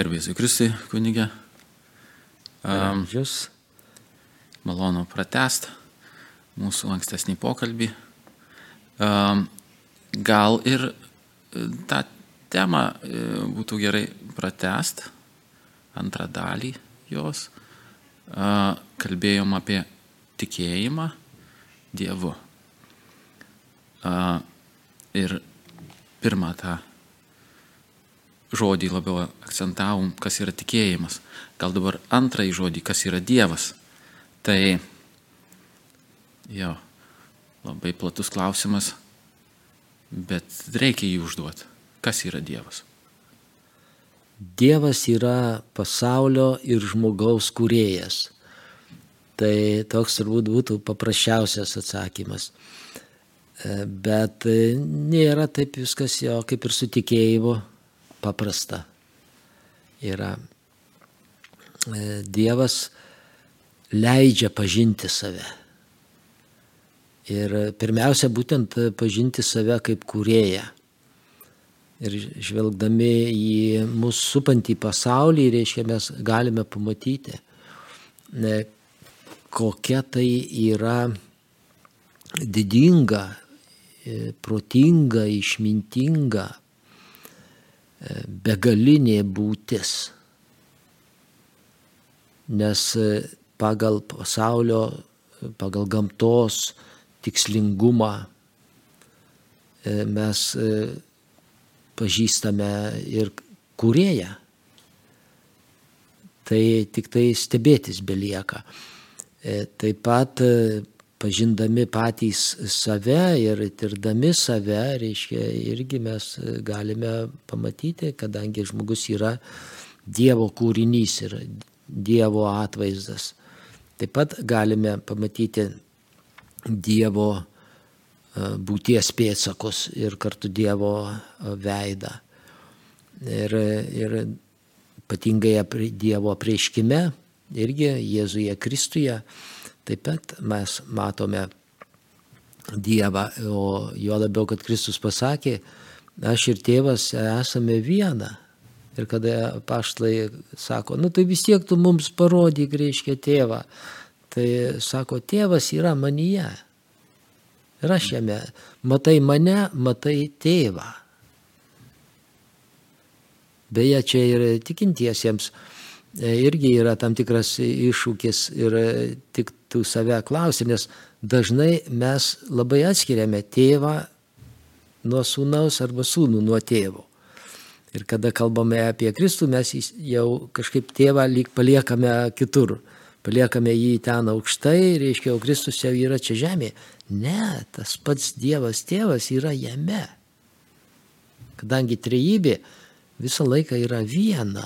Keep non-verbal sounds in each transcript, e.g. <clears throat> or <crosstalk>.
Garbėsiu Kristui, kunigė. Um, Jūs malonu pratest mūsų ankstesnį pokalbį. Um, gal ir e, tą temą e, būtų gerai pratest, antrą dalį jos. Uh, kalbėjom apie tikėjimą Dievu. Uh, ir pirmą tą žodį labiau akcentavom, kas yra tikėjimas. Gal dabar antrąjį žodį, kas yra Dievas. Tai jo, labai platus klausimas, bet reikia jį užduoti. Kas yra Dievas? Dievas yra pasaulio ir žmogaus kūrėjas. Tai toks turbūt būtų paprasčiausias atsakymas. E, Bet e, nėra taip viskas jo kaip ir su tikėjimu paprasta. Yra e, Dievas leidžia pažinti save. Ir pirmiausia, būtent pažinti save kaip kūrėją. Ir žvelgdami į mūsų supantį pasaulį, reiškia, mes galime pamatyti, ne, kokia tai yra didinga, e, protinga, išmintinga, e, begalinė būtis. Nes e, pagal pasaulio, pagal gamtos tikslingumą mes pažįstame ir kurėją. Tai tik tai stebėtis belieka. Taip pat pažindami patys save ir tirdami save, reiškia, irgi mes galime pamatyti, kadangi žmogus yra Dievo kūrinys ir Dievo atvaizdas. Taip pat galime pamatyti Dievo būties pėtsakus ir kartu Dievo veidą. Ir, ir ypatingai Dievo prieškime, irgi Jėzuje Kristuje, taip pat mes matome Dievą, o jo labiau, kad Kristus pasakė, aš ir tėvas esame viena. Ir kada paštlai sako, nu tai vis tiek tu mums parodyk, reiškia tėvą. Tai sako, tėvas yra manyje. Ir aš jame. Matai mane, matai tėvą. Beje, čia ir tikintiesiems irgi yra tam tikras iššūkis ir tik tu save klausi, nes dažnai mes labai atskiriame tėvą nuo sūnaus arba sūnų nuo tėvo. Ir kada kalbame apie Kristų, mes jau kažkaip tėvą lyg paliekame kitur. Paliekame jį ten aukštai, reiškia, o Kristus jau yra čia žemėje. Ne, tas pats Dievas tėvas yra jame. Kadangi trejybė visą laiką yra viena.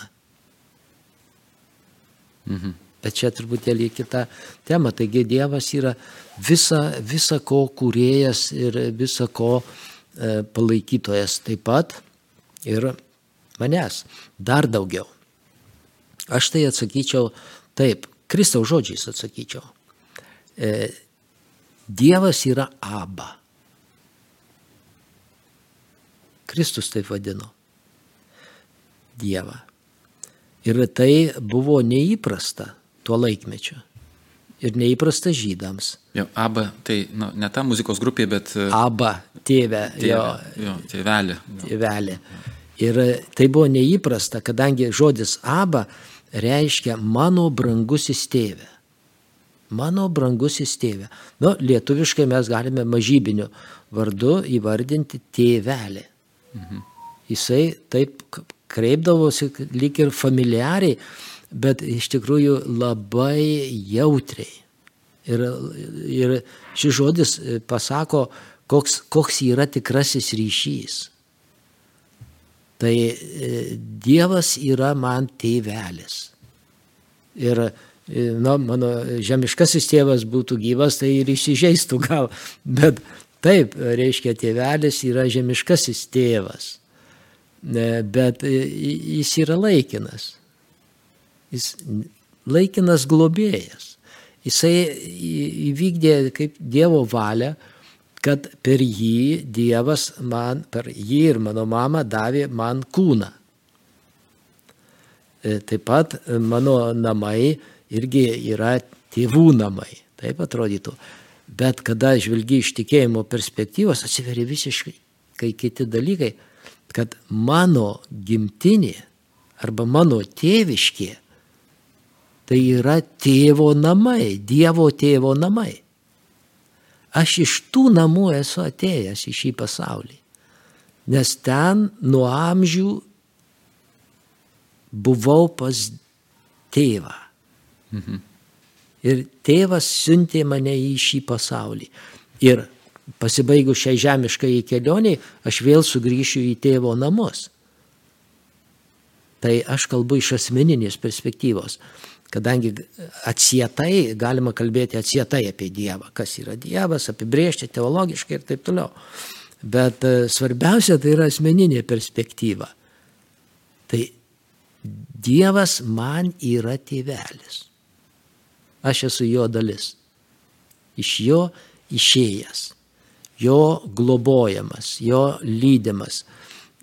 Mhm. Bet čia truputėlį kita tema. Taigi Dievas yra visa, visa ko kūrėjas ir visa ko e, palaikytojas taip pat ir manęs. Dar daugiau. Aš tai atsakyčiau taip, Kristaus žodžiais atsakyčiau. E, Dievas yra aba. Kristus taip vadino. Dievą. Ir tai buvo neįprasta tuo laikmečiu. Ir neįprasta žydams. Jo, Aba, tai nu, ne ta muzikos grupė, bet e, Aba, tėvė, tėvė, jo, jo, tėvelė. Jo. tėvelė. Ir tai buvo neįprasta, kadangi žodis aba reiškia mano brangusis tėvė. Mano brangusis tėvė. Nu, lietuviškai mes galime mažybiniu vardu įvardinti tėvelį. Mhm. Jisai taip kreipdavosi lyg ir familiariai, bet iš tikrųjų labai jautriai. Ir, ir šis žodis pasako, koks, koks yra tikrasis ryšys. Tai e, Dievas yra man tėvelis. Ir nu, mano žemiškasis tėvas būtų gyvas, tai ir įsižeistų gal. <laughs> Bet taip, reiškia, tėvelis yra žemiškasis tėvas. Bet jis yra laikinas. Jis laikinas globėjas. Jisai įvykdė kaip Dievo valią, kad per jį Dievas man, per jį ir mano mama davė man kūną. E, taip pat mano namai irgi yra tėvų namai. Taip atrodytų. Bet kada žvelgi iš tikėjimo perspektyvos, atsiveria visiškai kai kiti dalykai, kad mano gimtinė arba mano tėviškė tai yra tėvo namai, Dievo tėvo namai. Aš iš tų namų esu atėjęs į šį pasaulį, nes ten nuo amžių buvau pas tėvą. Mhm. Ir tėvas siuntė mane į šį pasaulį. Ir pasibaigus šiai žemiškai kelioniai, aš vėl sugrįšiu į tėvo namus. Tai aš kalbu iš asmeninės perspektyvos, kadangi atsietai galima kalbėti atsietai apie Dievą, kas yra Dievas, apibriežti teologiškai ir taip toliau. Bet e, svarbiausia tai yra asmeninė perspektyva. Tai Dievas man yra tėvelis. Aš esu jo dalis. Iš jo išėjęs, jo globojamas, jo lydimas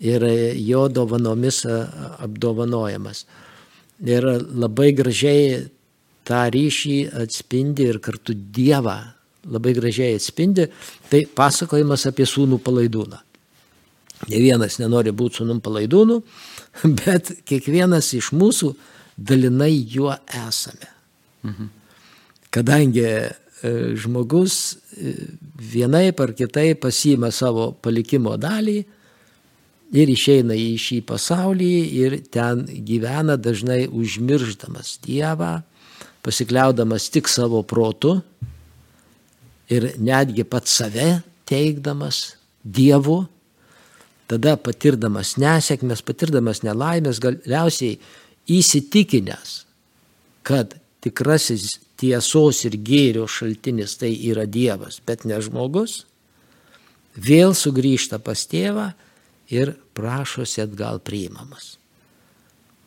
ir jo dovanomis apdovanojamas. Ir labai gražiai tą ryšį atspindi ir kartu Dievą labai gražiai atspindi, tai pasakojimas apie sūnų palaidūną. Ne vienas nenori būti sūnum palaidūnu, <laughs> bet kiekvienas iš mūsų dalinai juo esame. Mhm. Kadangi e, žmogus e, vienaip ar kitaip pasima savo palikimo dalį ir išeina į šį pasaulį ir ten gyvena dažnai užmirždamas Dievą, pasikliaudamas tik savo protu ir netgi pats save teikdamas Dievu, tada patirdamas nesėkmės, patirdamas nelaimės, galiausiai įsitikinęs, kad tikrasis tiesos ir gėrio šaltinis tai yra Dievas, bet ne žmogus, vėl sugrįžta pas tėvą ir prašosi atgal priimamas.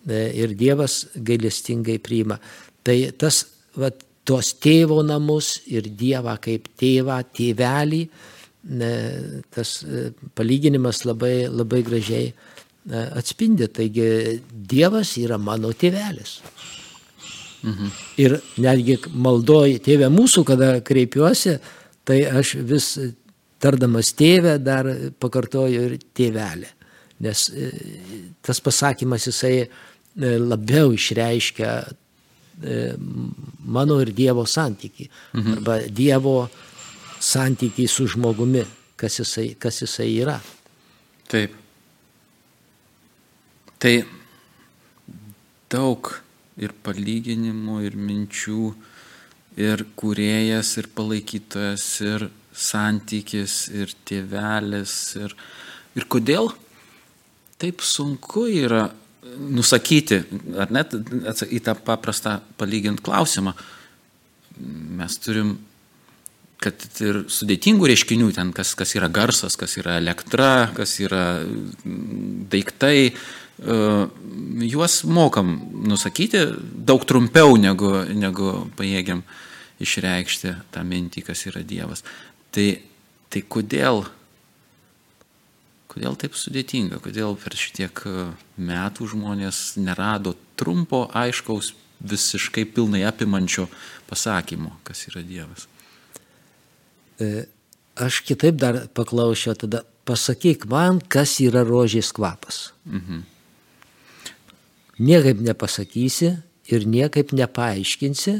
E, ir Dievas gailestingai priima. Tai tas, va, tos tėvo namus ir Dievą kaip tėvą, tėvelį, tas e, palyginimas labai, labai gražiai e, atspindi. Taigi Dievas yra mano tėvelis. Mhm. Ir netgi maldoji tėvė mūsų, kada kreipiuosi, tai aš vis tardamas tėvę dar pakartoju ir tėvelę. Nes e, tas pasakymas jisai labiau išreiškia mano ir Dievo santyki. Mhm. Arba Dievo santykiai su žmogumi, kas jisai, kas jisai yra. Taip. Tai daug ir palyginimų, ir minčių, ir kuriejas, ir palaikytojas, ir santykis, ir tėvelis. Ir, ir kodėl taip sunku yra nusakyti, ar net į tą paprastą palygint klausimą. Mes turim kad ir sudėtingų reiškinių, ten kas, kas yra garsas, kas yra elektra, kas yra daiktai, juos mokam nusakyti daug trumpiau negu, negu pajėgiam išreikšti tą mintį, kas yra Dievas. Tai, tai kodėl, kodėl taip sudėtinga, kodėl per šitiek metų žmonės nerado trumpo, aiškaus, visiškai pilnai apimančio pasakymo, kas yra Dievas. E, aš kitaip dar paklausiau tada, pasakyk man, kas yra rožės kvapas. Mhm. Niekaip nepasakysi ir niekaip nepaaiškinsi,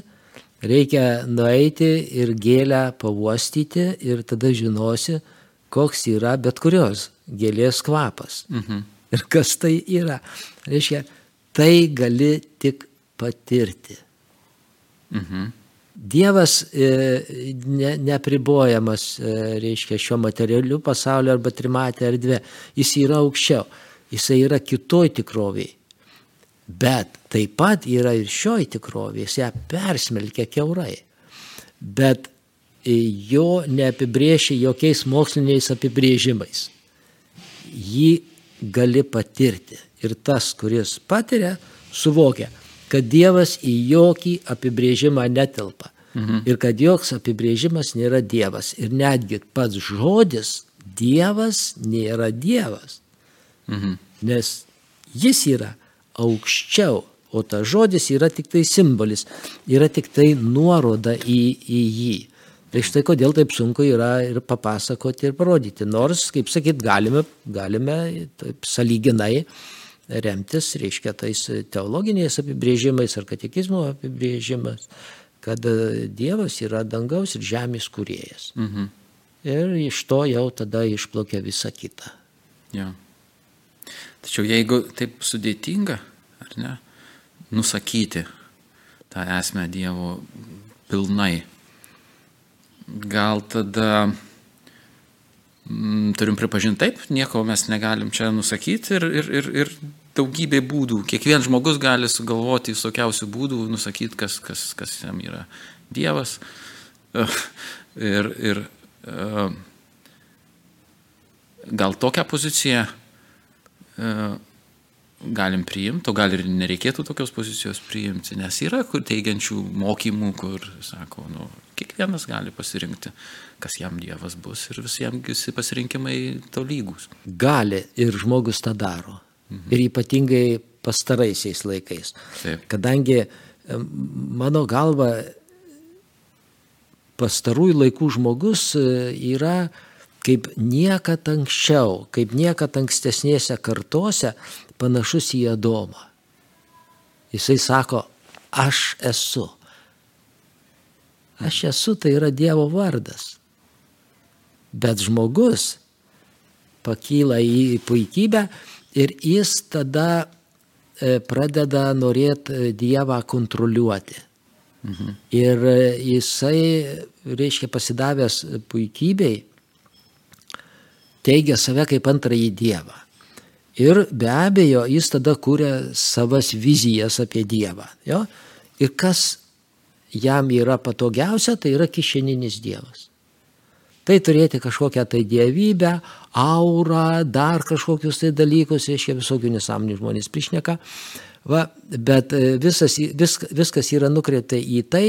reikia nueiti ir gėlę pavostyti ir tada žinosi, koks yra bet kurios gėlės kvapas. Mhm. Ir kas tai yra. Reiškia, tai gali tik patirti. Mhm. Dievas e, ne, nepribojamas, e, reiškia, šio materialiu pasaulio arba trimatė erdvė. Jis yra aukščiau, jisai yra kitoj tikroviai. Bet taip pat yra ir šioj tikrovėje, jis ją persmelkia keurai. Bet jo neapibrėžia jokiais moksliniais apibrėžimais. Jį gali patirti. Ir tas, kuris patiria, suvokia, kad Dievas į jokį apibrėžimą netelpa. Mhm. Ir kad joks apibrėžimas nėra Dievas. Ir netgi pats žodis Dievas nėra Dievas. Mhm. Nes jis yra aukščiau, o tas žodis yra tik tai simbolis, yra tik tai nuoroda į, į jį. Tai štai kodėl taip sunku yra ir papasakoti ir parodyti. Nors, kaip sakyt, galime, galime taip saliginai remtis, reiškia, tais teologiniais apibrėžimais ar katekizmo apibrėžimas, kad Dievas yra dangaus ir žemės kuriejas. Mhm. Ir iš to jau tada išplaukia visa kita. Ja. Tačiau jeigu taip sudėtinga, ar ne, nusakyti tą esmę Dievo pilnai, gal tada mm, turim pripažinti taip, nieko mes negalim čia nusakyti ir, ir, ir, ir daugybė būdų. Kiekvienas žmogus gali sugalvoti visokiausių būdų, nusakyti, kas, kas, kas jam yra Dievas. <laughs> Ir, ir gal tokią poziciją galim priimti, o gal ir nereikėtų tokios pozicijos priimti, nes yra kur teigiančių mokymų, kur, sako, nu, kiekvienas gali pasirinkti, kas jam Dievas bus ir visiems visi pasirinkimai tolygus. Gali ir žmogus tą daro. Mhm. Ir ypatingai pastaraisiais laikais. Taip. Kadangi mano galva pastarųjų laikų žmogus e, yra kaip niekad anksčiau, kaip niekad ankstesnėse kartose panašus į Adomą. Jisai sako, aš esu. Aš esu tai yra Dievo vardas. Bet žmogus pakyla į puikybę ir jis tada e, pradeda norėti e, Dievą kontroliuoti. Mhm. Ir jisai, reiškia, pasidavęs puikybei, teigia save kaip antrąjį Dievą. Ir be abejo, jis tada kūrė savas vizijas apie Dievą. Jo? Ir kas jam yra patogiausia, tai yra kišeninis Dievas. Tai turėti kažkokią tai dievybę, aurą, dar kažkokius tai dalykus, reiškia visokių nesąmonių žmonės priešneka. Va, bet e, visas, vis, viskas yra nukreipta į tai,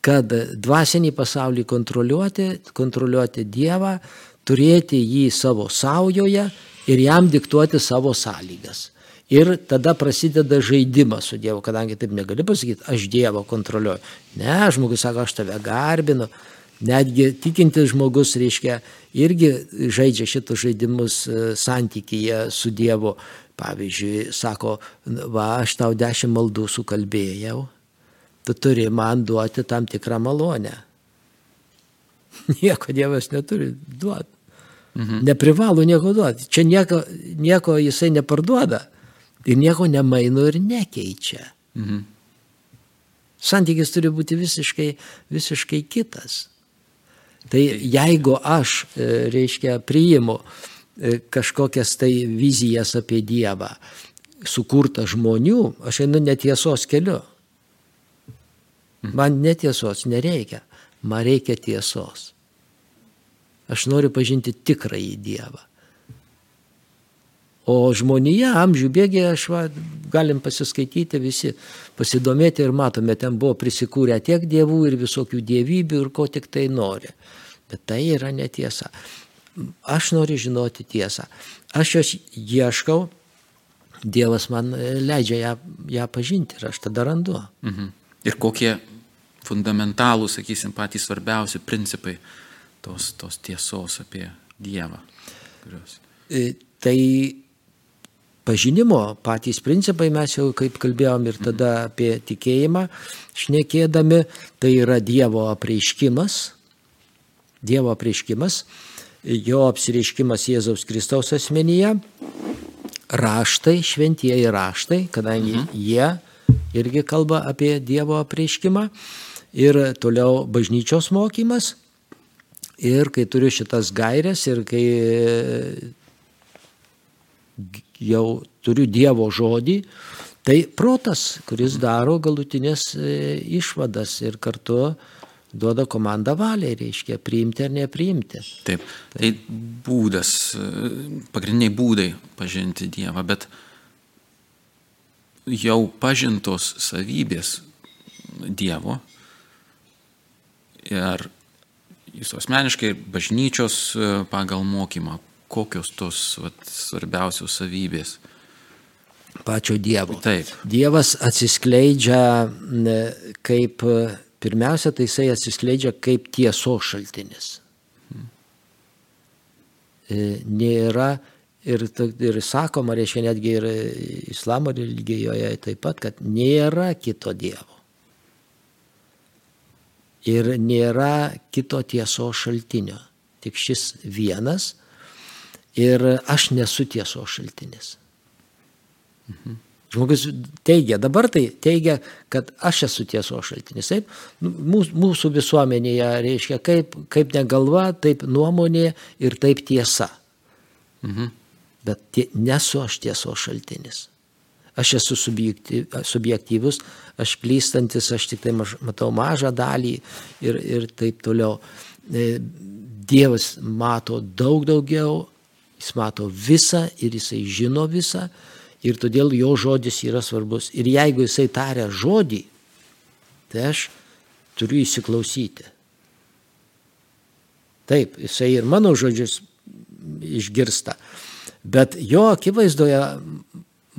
kad dvasinį pasaulį kontroliuoti, kontroliuoti Dievą, turėti jį savo saujoje ir jam diktuoti savo sąlygas. Ir tada prasideda žaidimas su Dievu, kadangi taip negali pasakyti, aš Dievą kontroliuoju. Ne, žmogus sako, aš tave garbinu. Netgi tikintis žmogus, reiškia, irgi žaidžia šitus žaidimus e, santykyje su Dievu. Pavyzdžiui, sako, va, aš tau dešimt maldų sukalbėjau, tu turi man duoti tam tikrą malonę. <laughs> Nieko Dievas neturi duoti. Mhm. Neprivalo nieko duoti. Čia nieko, nieko jisai neparduoda. Ir nieko nemaino ir nekeičia. Mhm. Santykis turi būti visiškai, visiškai kitas. Tai jeigu aš, e, reiškia, priimu e, kažkokias tai vizijas apie Dievą, sukurtą žmonių, aš einu netiesos keliu. Mhm. Man netiesos nereikia, man reikia tiesos. Aš noriu pažinti tikrąjį Dievą. O žmonija, amžių bėgė, aš va, galim pasiskaityti visi, pasidomėti ir matome, ten buvo prisikūrę tiek dievų ir visokių dievybių ir ko tik tai nori. Bet tai yra netiesa. Aš noriu žinoti tiesą. Aš jos ieškau, Dievas man leidžia ją, ją pažinti ir aš tada randu. Mhm. Ir kokie fundamentalūs, sakysim, patys svarbiausi principai tos, tos tiesos apie Dievą. Kurios... E, tai pažinimo patys principai mes jau kaip kalbėjom ir tada apie tikėjimą šnekėdami, tai yra Dievo apreiškimas, Dievo apreiškimas, jo apsireiškimas Jėzaus Kristaus asmenyje, raštai, šventieji raštai, kadangi mhm. jie irgi kalba apie Dievo apreiškimą ir toliau bažnyčios mokymas Ir kai turiu šitas gairias ir kai jau turiu Dievo žodį, tai protas, kuris daro galutinės e, išvadas ir kartu duoda komandą valiai, reiškia priimti ar nepriimti. Taip, tai būdas, e, pagrindiniai būdai pažinti Dievą, bet jau pažintos savybės Dievo ir jūsų asmeniškai bažnyčios e, pagal mokymą, kokios tos vat, svarbiausios savybės? pačio Dievo. Taip. Dievas atsiskleidžia kaip, pirmiausia, tai jisai atsiskleidžia kaip tiesos šaltinis. E, nėra ir, ir sakoma, reiškia netgi ir islamo religijoje taip pat, kad nėra kito Dievo. Ir nėra kito tiesos šaltinio. Tik šis vienas. Ir aš nesu tiesos šaltinis. Mhm. Žmogus teigia, dabar tai teigia, kad aš esu tiesos šaltinis. Taip, nu, mūsų, visuomenėje reiškia, kaip, kaip negalva, taip nuomonė ir taip tiesa. Mhm. Bet tie, nesu aš tiesos šaltinis. Aš esu subjektyvus, aš klystantis, aš tik tai maž, matau mažą dalį ir, ir taip toliau. E, Dievas mato daug daugiau, jis mato visą ir jisai žino visą ir todėl jo žodis yra svarbus. Ir jeigu jisai taria žodį, tai aš turiu įsiklausyti. Taip, jisai ir mano žodžius išgirsta. Bet jo akivaizdoje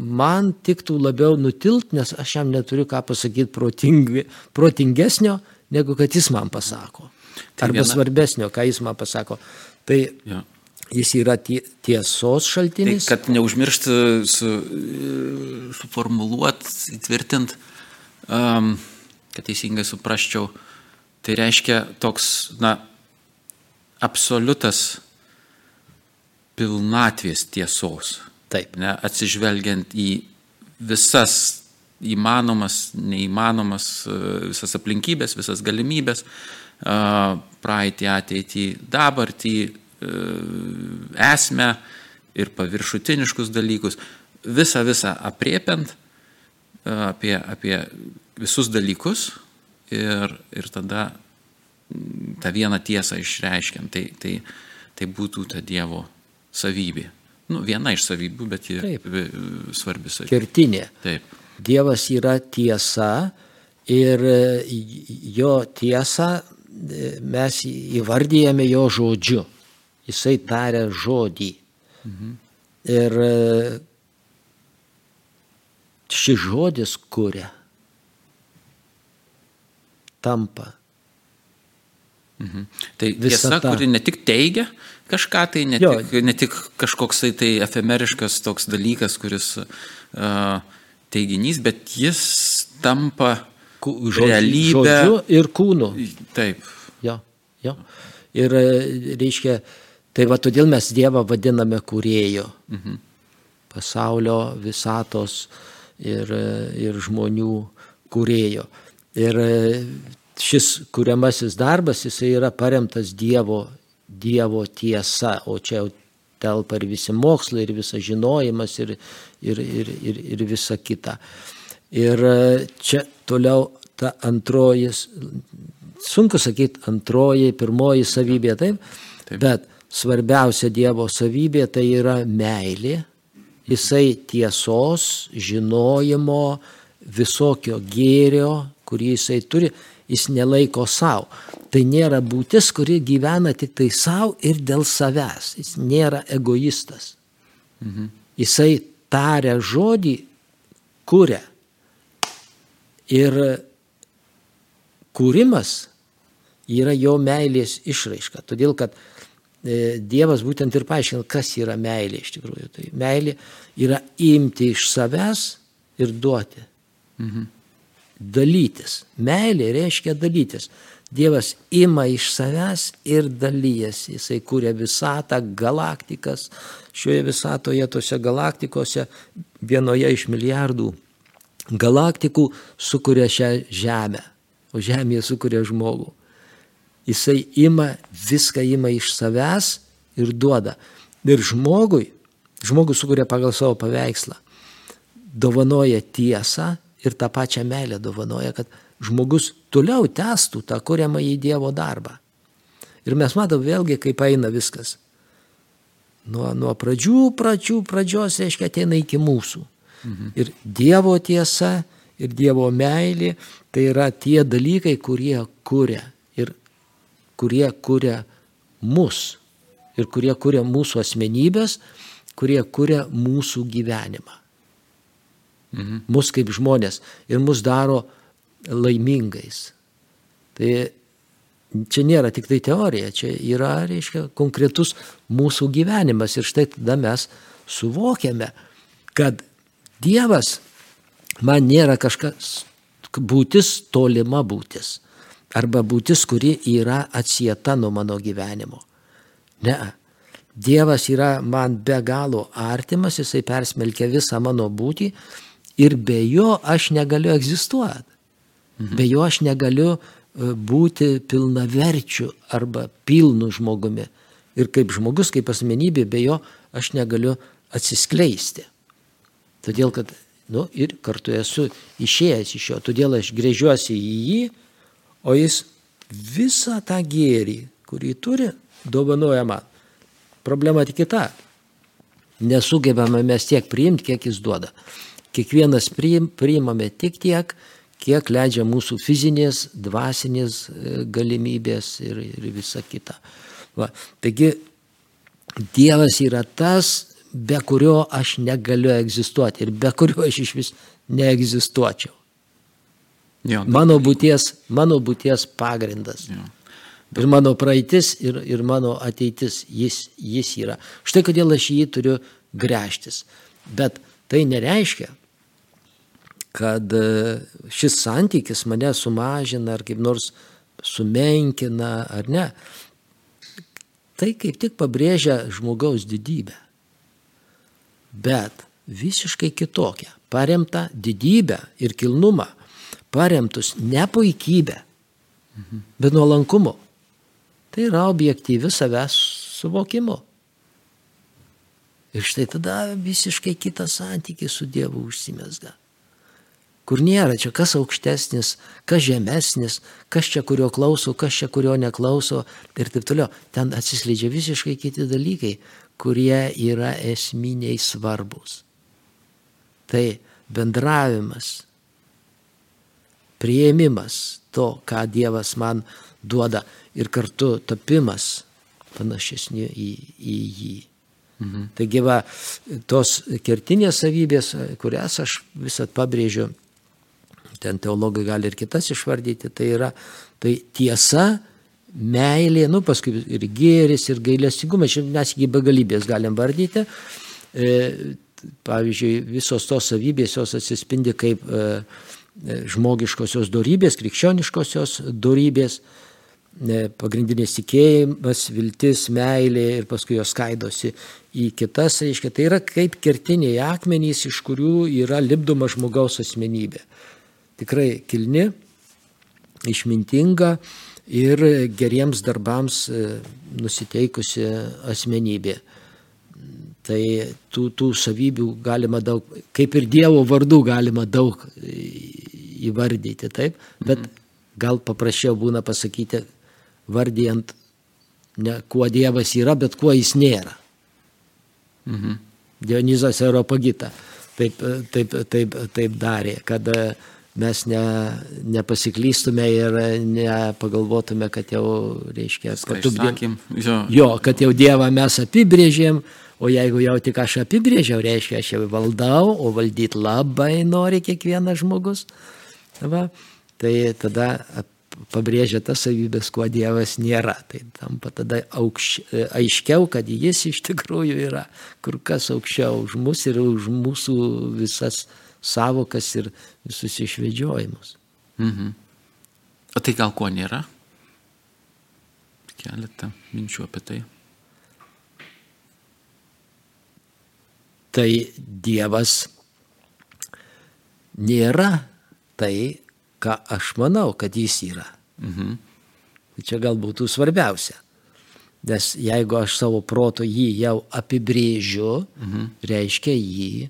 man tiktų labiau nutilt, nes aš jam neturiu ką pasakyti protingi, protingesnio, negu kad jis man pasako. Tai Arba viena... svarbesnio, ką jis man pasako. Tai ja. Jis yra tiesos šaltinis. Tai, kad neužmiršti su, suformuluot, įtvirtint, um, kad teisingai suprasčiau, tai reiškia toks, na, absoliutas pilnatvės tiesos. Taip. Ne, atsižvelgiant į visas įmanomas, neįmanomas, visas aplinkybės, visas galimybės, praeitį, ateitį, dabartį, E, esmę ir paviršutiniškus dalykus, visą visą apriepiant e, apie, apie visus dalykus ir, ir tada tą vieną tiesą išreiškiant. Tai, tai, tai būtų ta Dievo savybė. Nu, viena iš savybių, bet ji Taip. svarbi savybė. Kertinė. Taip. Dievas yra tiesa ir jo tiesą mes įvardyjame jo žodžiu jisai taria žodį. Mhm. Ir e, šis žodis kuria, tampa. Mhm. Tai tiesa, ta... kuri ne tik teigia kažką, tai ne, jo. tik, ne tik kažkoks tai, efemeriškas toks dalykas, kuris uh, teiginys, bet jis tampa žodžiu, realybę. Žodžiu ir kūnu. Taip. Jo, jo. Ir e, reiškia, Tai va todėl mes Dievą vadiname kūrėjo. Mhm. Pasaulio, visatos ir, ir žmonių kūrėjo. Ir šis kuriamasis darbas, jisai yra paremtas Dievo, Dievo tiesa, o čia jau telpa ir visi mokslai, ir visas žinojimas, ir, ir, ir, ir, ir visa kita. Ir čia toliau ta antroji, sunku sakyti, antroji, pirmoji savybė, taip, taip. bet svarbiausia Dievo savybė tai yra meilė. Jisai tiesos, žinojimo, visokio gėrio, kurį jisai turi, jis nelaiko savo. Tai nėra būtis, kuri gyvena tik tai savo ir dėl savęs. Jis nėra egoistas. Mhm. Jisai taria žodį, kuria. Ir kūrimas yra jo meilės išraiška. Todėl, kad E, Dievas būtent ir paaiškina, kas yra meilė iš tikrųjų. Tai meilė yra imti iš savęs ir duoti. Mhm. Dalytis. Meilė reiškia dalytis. Dievas ima iš savęs ir dalyjasi. Jisai kūrė visatą, galaktikas. Šioje visatoje, tose galaktikose, vienoje iš milijardų galaktikų sukuria šią žemę, o žemėje sukuria žmogų. Jisai ima, viską ima iš savęs ir duoda. Ir žmogui, žmogus sukuria pagal savo paveikslą, dovanoja tiesą ir tą pačią meilę dovanoja, kad žmogus toliau testų tą kuriamą į Dievo darbą. Ir mes matome vėlgi, kaip eina viskas. Nuo, nuo pradžių, pradžių, pradžios, reiškia, ateina iki mūsų. Mhm. Ir Dievo tiesa, ir Dievo meilė, tai yra tie dalykai, kurie kuria kurie kuria mus ir kurie kuria mūsų asmenybės, kurie kuria mūsų gyvenimą. Mhm. Mus kaip žmonės ir mus daro laimingais. Tai čia nėra tik tai teorija, čia yra, reiškia, konkretus mūsų gyvenimas. Ir štai tada mes suvokiame, kad Dievas man nėra kažkas būtis tolima būtis. Arba būtis, kuri yra atsieta nuo mano gyvenimo. Ne. Dievas yra man be galo artimas, jisai persmelkia visą mano būtį ir be jo aš negaliu egzistuoti. Mhm. Be jo aš negaliu e, būti pilnaverčiu arba pilnu žmogumi. Ir kaip žmogus, kaip asmenybė, be jo aš negaliu atsiskleisti. Todėl, kad, nu, ir kartu esu išėjęs iš jo, todėl aš grėžiuosi į jį, o jis visą tą gėrį, kurį turi, dovanoja man. Problema tik kita. Nesugebame mes tiek priimti, kiek jis duoda. Kiekvienas priim, priimame tik tiek, kiek leidžia mūsų fizinės, dvasinės e, galimybės ir, ir visa kita. Va. Taigi Dievas yra tas, be kurio aš negaliu egzistuoti ir be kurio aš iš vis neegzistuočiau. Jo, mano, būties, mano būties pagrindas. Jo. Ir mano praeitis, ir, ir mano ateitis, jis, jis yra. Štai kodėl aš jį turiu grėžtis. Bet tai nereiškia, kad e, šis santykis mane sumažina ar kaip nors sumenkina ar ne. Tai kaip tik pabrėžia žmogaus didybę bet visiškai kitokią, paremtą didybę ir kilnumą, paremtus ne puikybę, mhm. bet nuolankumu. Tai yra objektyvi savęs suvokimu. Ir štai tada visiškai kitas santykis su Dievu užsimesga. Kur nėra čia kas aukštesnis, kas žemesnis, kas čia kurio klauso, kas čia kurio neklauso ir taip toliau. Ten atsiskleidžia visiškai kiti dalykai, kurie yra esminiai svarbus. Tai bendravimas, prieimimas to, ką Dievas man duoda ir kartu tapimas panašesniu į, į jį. Mhm. Taigi va, tos kertinės savybės, kurias aš visat pabrėžiu, ten teologai gali ir kitas išvardyti, tai yra tai tiesa, meilė, nu paskui ir gėris, ir gailestingumas, mes iki begalybės galim vardyti. E, pavyzdžiui, visos tos savybės jos atsispindi kaip e, e, žmogiškosios darybės, krikščioniškosios darybės, pagrindinės tikėjimas, viltis, meilė ir paskui jos skaidosi į kitas, reiškia, tai yra kaip kertiniai akmenys, iš kurių yra lipdoma žmogaus asmenybė. Tikrai kilni, išmintinga, ir geriems darbams e, nusiteikusi asmenybė. Tai tų, tų savybių galima daug, kaip ir Dievo vardų galima daug įvardyti, taip, bet mhm. gal paprasčiau būna pasakyti, vardijant ne kuo Dievas yra, bet kuo jis nėra. Mhm. Dionizas Europagita taip, taip, taip, taip darė, kad mes ne, nepasiklystume ir nepagalvotume, kad jau, reiškia, kad, tu, jo. kad jau Dievą mes apibrėžėm, o jeigu jau tik aš apibrėžiau, reiškia, aš jau valdau, o valdyti labai nori kiekvienas žmogus, va, tai tada pabrėžia tas savybės, kuo Dievas nėra. Tai tampa tada aukš, aiškiau, kad jis iš tikrųjų yra kur kas aukščiau už mus ir už mūsų visas savokas ir visus išvedžiojimus. Mhm. O tai gal ko nėra? Keletą minčių apie tai. Tai Dievas nėra tai, ką aš manau, kad jis yra. Mhm. Tai čia gal būtų svarbiausia. Nes jeigu aš savo proto jį jau apibrėžiu, mhm. reiškia jį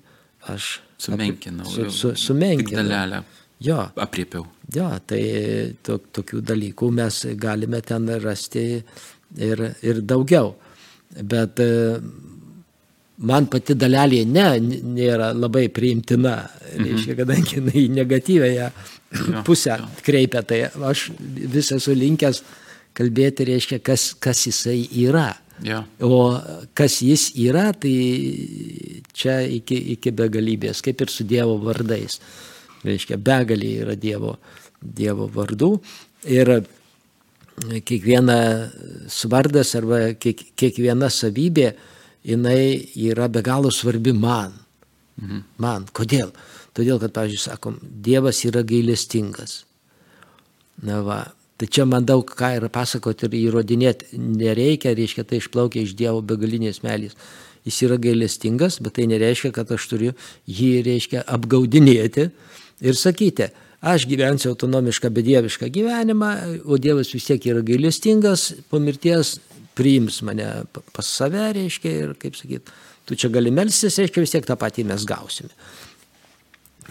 aš Sumenkinau. Su, su, sumenkinau. Dalelę. Jo. Apriepiau. Jo, tai to, tokių dalykų mes galime ten rasti ir, ir daugiau. Bet e, man pati dalelė ne, nėra labai priimtina, mhm. reiškia, kadangi jinai negatyvėje pusę kreipia, tai aš vis esu linkęs kalbėti, reiškia, kas, kas jisai yra. Ja. O kas jis yra, tai čia iki, iki begalybės, kaip ir su Dievo vardais. Reiškia, begalė yra Dievo, dievo vardų. Ir kiekvienas vardas arba kiek, kiekviena savybė, jinai yra be galo svarbi man. Mhm. Man. Kodėl? Todėl, kad, pavyzdžiui, sakom, Dievas yra gailestingas. Na va, Tai čia man daug ką yra pasakoti ir įrodinėti nereikia, reiškia, tai išplaukia iš Dievo begalinės melės. Jis yra gailestingas, bet tai nereiškia, kad aš turiu jį, reiškia, apgaudinėti ir sakyti, aš gyvensiu autonomišką, bedievišką gyvenimą, o Dievas vis tiek yra gailestingas, po mirties priims mane pas save, reiškia, ir kaip sakyt, tu čia gali melstis, reiškia, vis tiek tą patį mes gausime.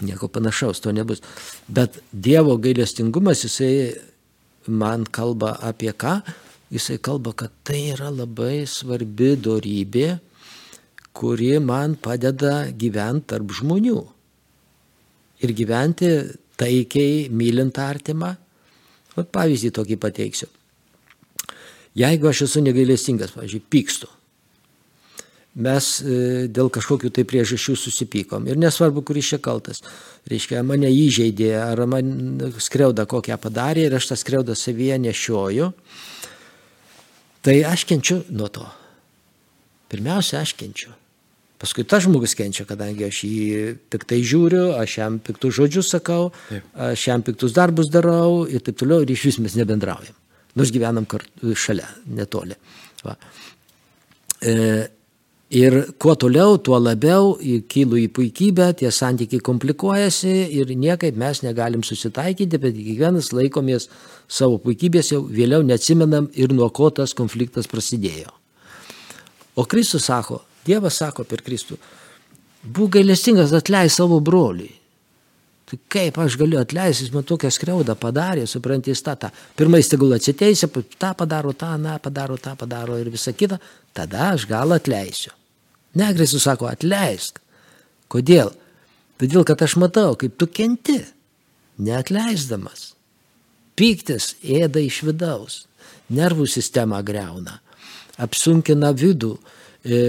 Nieko panašaus to nebus. Bet Dievo gailestingumas, jisai man kalba apie ką? Jisai kalba, kad tai yra labai svarbi dorybė, kuri man padeda gyventi tarp žmonių. Ir gyventi taikiai, mylint artimą. O pavyzdį tokį pateiksiu. Jeigu aš esu negailestingas, pavyzdžiui, pykstu, mes e, dėl kažkokių tai priežasčių susipykom. Ir nesvarbu, kuris čia kaltas. Reiškia, mane įžeidė, ar man skriauda kokią padarė ir aš tą skriaudą savyje nešioju. Tai aš kenčiu nuo to. Pirmiausia, aš kenčiu. Paskui tas žmogus kenčia, kadangi aš jį piktai žiūriu, aš jam piktus žodžius sakau, taip. aš jam piktus darbus darau ir taip toliau, ir iš vis mes nebendraujam. Nors gyvenam kartu šalia, netoli. Va. E, Ir kuo toliau, tuo labiau kylu į puikybę, tie santykiai komplikuojasi ir niekaip mes negalim susitaikyti, bet kiekvienas laikomės savo puikybės, jau vėliau neatsimenam ir nuo ko tas konfliktas prasidėjo. O Kristus sako, Dievas sako per Kristų, būk gailestingas, atleis savo broliui. Tai kaip aš galiu atleisti, jis man tokią skriaudą padarė, suprantys tą, tą. Pirmais tegul atsiteisė, tą padaro, tą, na, padaro, tą padaro ir visa kita, tada aš gal atleisiu. Ne, Kristus sako, atleisk. Kodėl? Todėl, kad aš matau, kaip tu kenti, neatleisdamas. Pyktis ėda iš vidaus, nervų sistemą greuna, apsunkina vidų, e,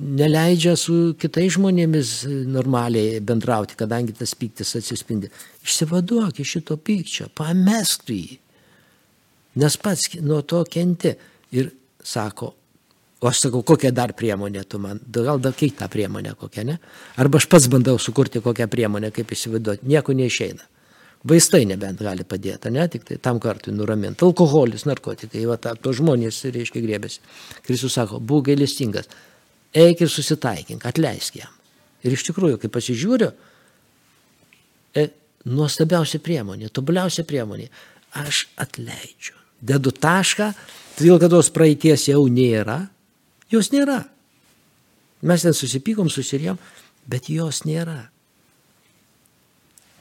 neleidžia su kitais žmonėmis normaliai bendrauti, kadangi tas pyktis atsispindi. Išsivaduok iš šito pykčio, pamesk jį, nes pats nuo to kenti. Ir sako, O aš sakau, kokią dar priemonę tu man, gal dar kitą priemonę kokią, ne? Arba aš pats bandau sukurti kokią priemonę, kaip įsivaizduoti, nieko neišeina. Vaistai nebent gali padėti, ne, tik tai tam kartui nuraminti. Alkoholis, narkotikai, va, ta, to žmonės, reiškia, grėbėsi. Kristus sako, būk gailestingas, eik ir susitaikink, atleisk jam. Ir iš tikrųjų, kai pasižiūriu, e, nuostabiausia priemonė, tobuliausia priemonė, aš atleidžiu. Dedu tašką, todėl kad tos praeities jau nėra, Jos nėra. Mes ten susipykom, susirėm, bet jos nėra.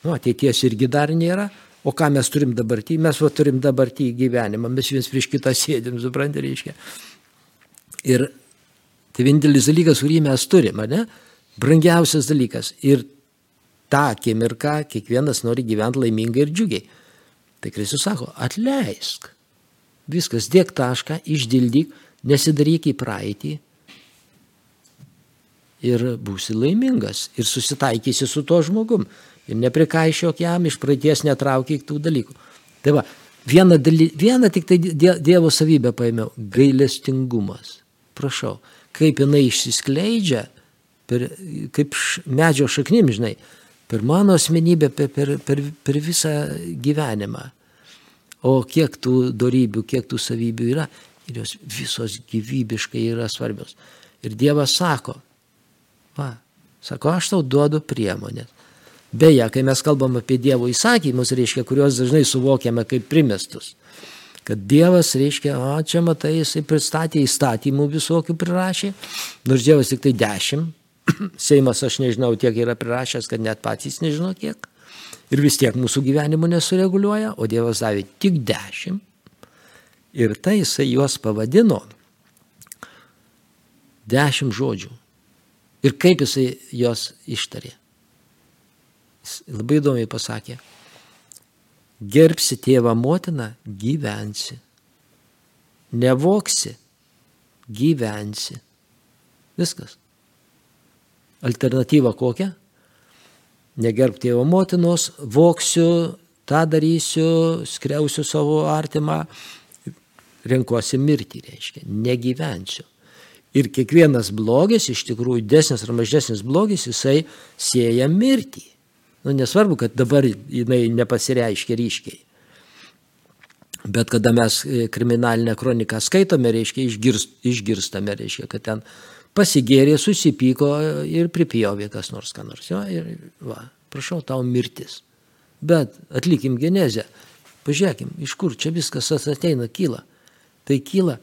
Nu, ateities irgi dar nėra. O ką mes turim dabartį? Mes va, turim dabartį gyvenimą, mes viens prieš kitą sėdim, suprantate, reiškia. Ir tai vienintelis dalykas, kurį mes turim, ne? Brangiausias dalykas. Ir tą akimirką kiekvienas nori gyventi laimingai ir džiugiai. Tai Kristus sako, atleisk. Viskas, dėk tašką, išdildyk, nesidaryk į praeitį ir būsi laimingas ir susitaikysi su tuo žmogum ir neprikaišiok jam iš praeities netraukyk tų dalykų. Tai va, vieną, daly, vieną tik tai Dievo savybę paėmiau - gailestingumas. Prašau, kaip jinai išsiskleidžia, per, kaip š, medžio šaknim, žinai, per mano asmenybę, per, per, per, per visą gyvenimą. O kiek tų darybių, kiek tų savybių yra, ir jos visos gyvybiškai yra svarbios. Ir Dievas sako, va, sako, aš tau duodu priemonės. Beje, kai mes kalbam apie Dievo įsakymus, reiškia, kuriuos dažnai suvokiame kaip primestus. Kad Dievas, reiškia, o čia matai, jisai pristatė įstatymų visokių prirašė, nors Dievas tik tai dešimt, <clears throat> Seimas aš nežinau tiek yra prirašęs, kad net patys nežino kiek. Ir vis tiek mūsų gyvenimo nesureguliuoja, o Dievas davė tik dešimt. Ir tai jisai juos pavadino dešimt žodžių. Ir kaip jisai juos ištarė. Jis labai įdomiai pasakė, gerbsi tėvą motiną, gyvensi. Nevoksi, gyvensi. Viskas. Alternatyva kokia? Negerb tėvo motinos, voksiu, tą darysiu, skriausiu savo artimą, renkuosi mirtį, reiškia, negyvensiu. Ir kiekvienas blogis, iš tikrųjų, desnis ar mažesnis blogis, jisai sieja mirtį. Nu, nesvarbu, kad dabar jinai nepasireiškia ryškiai. Bet kada mes e, kriminalinę kroniką skaitome, reiškia, išgirst, išgirstame, reiškia, kad ten pasigėrė, susipyko ir pripjovė kas nors, ką nors. Jo, ir va, prašau, tau mirtis. Bet atlikim genezę. Pažiūrėkim, iš kur čia viskas ateina, kyla. Tai kyla,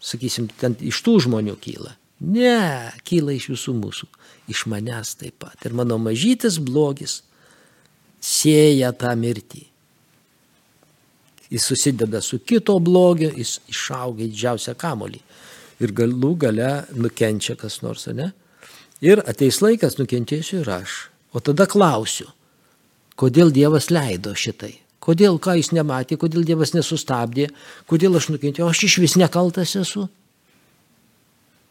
sakysim, ten iš tų žmonių kyla. Ne, kyla iš visų mūsų. Iš manęs taip pat. Ir mano mažytis blogis sėja tą mirtį jis susideda su kito blogiu, jis išauga į didžiausią kamolį. Ir galų gale nukenčia kas nors, ne? Ir ateis laikas, nukentėsiu ir aš. O tada klausiu, kodėl Dievas leido šitai? Kodėl, ką jis nematė, kodėl Dievas nesustabdė, kodėl aš nukentėjau, aš iš vis nekaltas esu.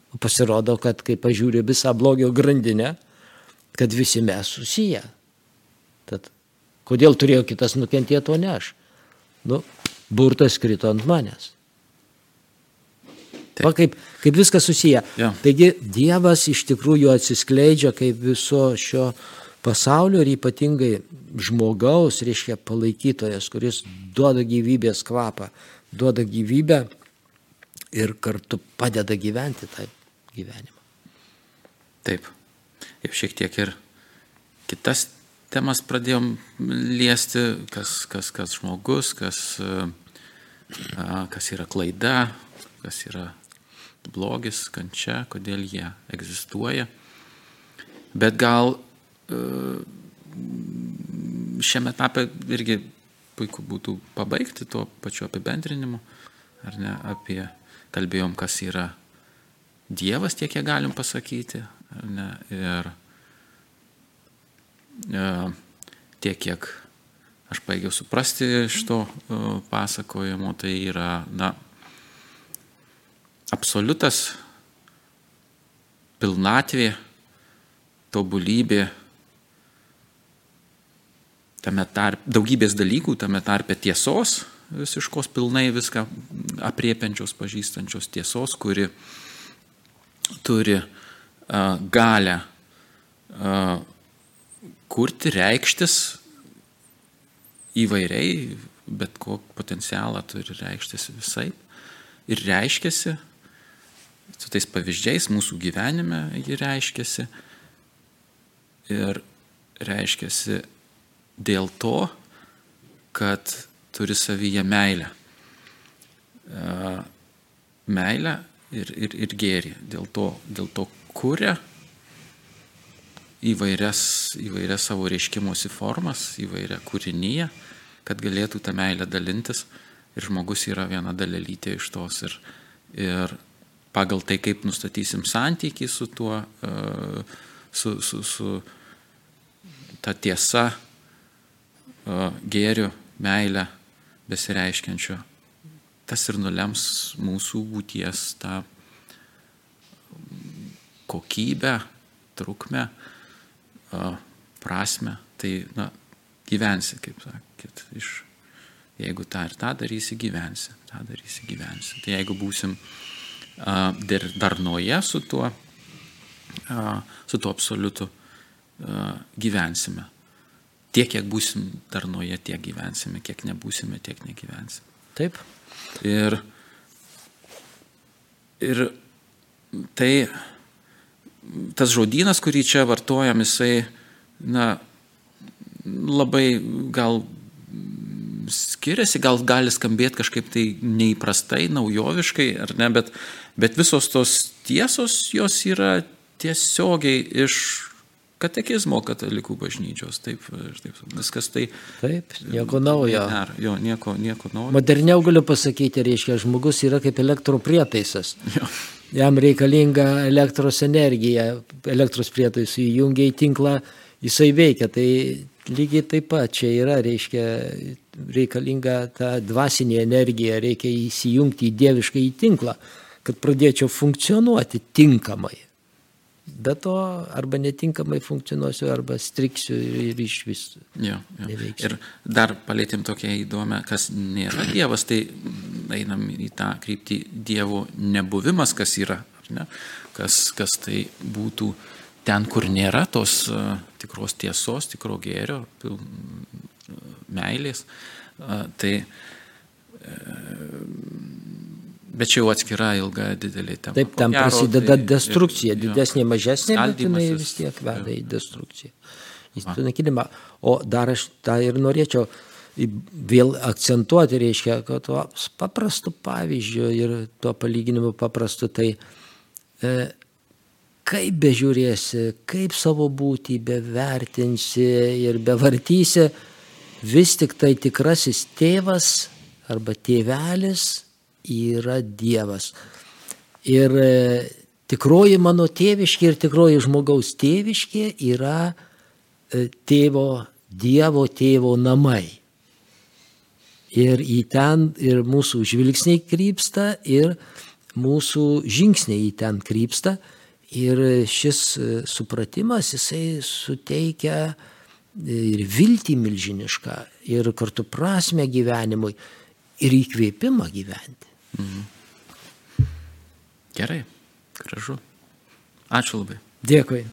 O pasirodo, kad kai pažiūrė visą blogio grandinę, kad visi mes susiję. Tad kodėl turėjo kitas nukentėti, o ne aš? nu, burtas krito ant manęs. Va kaip, kaip viskas susiję. Ja. Taigi Dievas iš tikrųjų atsiskleidžia kaip viso šio pasaulio ir ypatingai žmogaus, reiškia, palaikytojas, kuris duoda gyvybės kvapą, duoda gyvybę ir kartu padeda gyventi tą gyvenimą. Taip. Jau šiek tiek ir kitas temas pradėjom liesti, kas, kas, kas žmogus, kas, kas yra klaida, kas yra blogis, kančia, kodėl jie egzistuoja. Bet gal šiame etape irgi puiku būtų pabaigti tuo pačiu apibendrinimu, ar ne, apie, kalbėjom, kas yra Dievas, tiek kiek galim pasakyti, ar ne, ir E, tiek, kiek aš baigiau suprasti iš to e, pasakojimo, tai yra, na, absoliutas pilnatvė, tobulybė, tame tarp, daugybės dalykų, tame tarpe tiesos, visiškos pilnai viską apriepiančios, pažįstančios tiesos, kuri turi uh, galę uh, kurti, reikštis įvairiai, bet kokį potencialą turi reikštis visai. Ir reiškiasi, su tais pavyzdžiais mūsų gyvenime ji reiškiasi. Ir reiškiasi dėl to, kad turi savyje meilę. Meilę ir, ir, ir gėrį. Dėl to, dėl to kuria įvairias, įvairias savo reiškimosi formas, įvairią kūrinyje, kad galėtų tą meilę dalintis. Ir žmogus yra viena dalelytė iš tos. Ir, ir pagal tai, kaip nustatysim santykį su tuo, e, su, su, su ta tiesa, e, gėriu, meilę besireiškiančiu, tas ir nulems mūsų būties tą kokybę, trukmę prasme, tai na, gyvensi, kaip sakyt, iš, jeigu tą ir tą darysi, gyvensi, tą darysi, gyvensi. Tai jeigu būsim darnoje su tuo, su tuo absoliutu, gyvensime. Tiek, kiek būsim darnoje, tiek gyvensime, kiek nebūsime, tiek negyvensime. Taip. Ir, ir tai tas žodynas, kurį čia vartojam, jisai, na, labai gal skiriasi, gal gali skambėti kažkaip tai neįprastai, naujoviškai, ar ne, bet, bet visos tos tiesos, jos yra tiesiogiai iš katekizmo katalikų bažnyčios. Taip, taip viskas tai. Taip, nieko naujo. Ar, jo, nieko, nieko naujo. Moderniau galiu pasakyti, reiškia, žmogus yra kaip elektroprietaisas. <laughs> Jo jam reikalinga elektros energija, elektros prietaisų įjungia į tinklą, jisai veikia. Tai lygiai taip pat čia yra, reiškia, reikalinga ta dvasinė energija, reikia įsijungti į dievišką į tinklą, kad pradėčiau funkcionuoti tinkamai. Be to, arba netinkamai funkcionuosiu, arba striksiu ir, iš vis. Jo, jo. Neveiksiu. Ir dar palėtėm tokią įdomią, kas nėra Dievas, tai einam į tą kryptį Dievo nebuvimas, kas yra, ne? kas, kas tai būtų ten, kur nėra tos uh, tikros tiesos, tikro gėrio, uh, meilės. Uh, tai Bet čia jau atskira ilga didelė tema. Taip, ten gero, prasideda tai- destrukcija, jo. didesnė, mažesnė, bet jinai vis tiek veda į destrukciją. Į sunaikinimą. O dar aš tą ir norėčiau vėl akcentuoti, reiškia, kad tuo paprastu pavyzdžiu ir tuo palyginimu paprastu, tai e, kaip bežiūrėsi, kaip savo būtį bevertinsi ir bevartysi, vis tik tai tikrasis tėvas arba tėvelis yra Dievas. Ir e, tikroji mano tėviškė ir tikroji žmogaus tėviškė yra e, tėvo, Dievo tėvo namai. Ir į ten ir mūsų žvilgsniai krypsta, ir mūsų žingsniai į ten krypsta. Ir šis e, supratimas, jisai suteikia ir viltį milžinišką, ir kartu prasme gyvenimui, ir įkvėpimą gyventi. Gerai, gražu. Ačiū labai. Dėkui.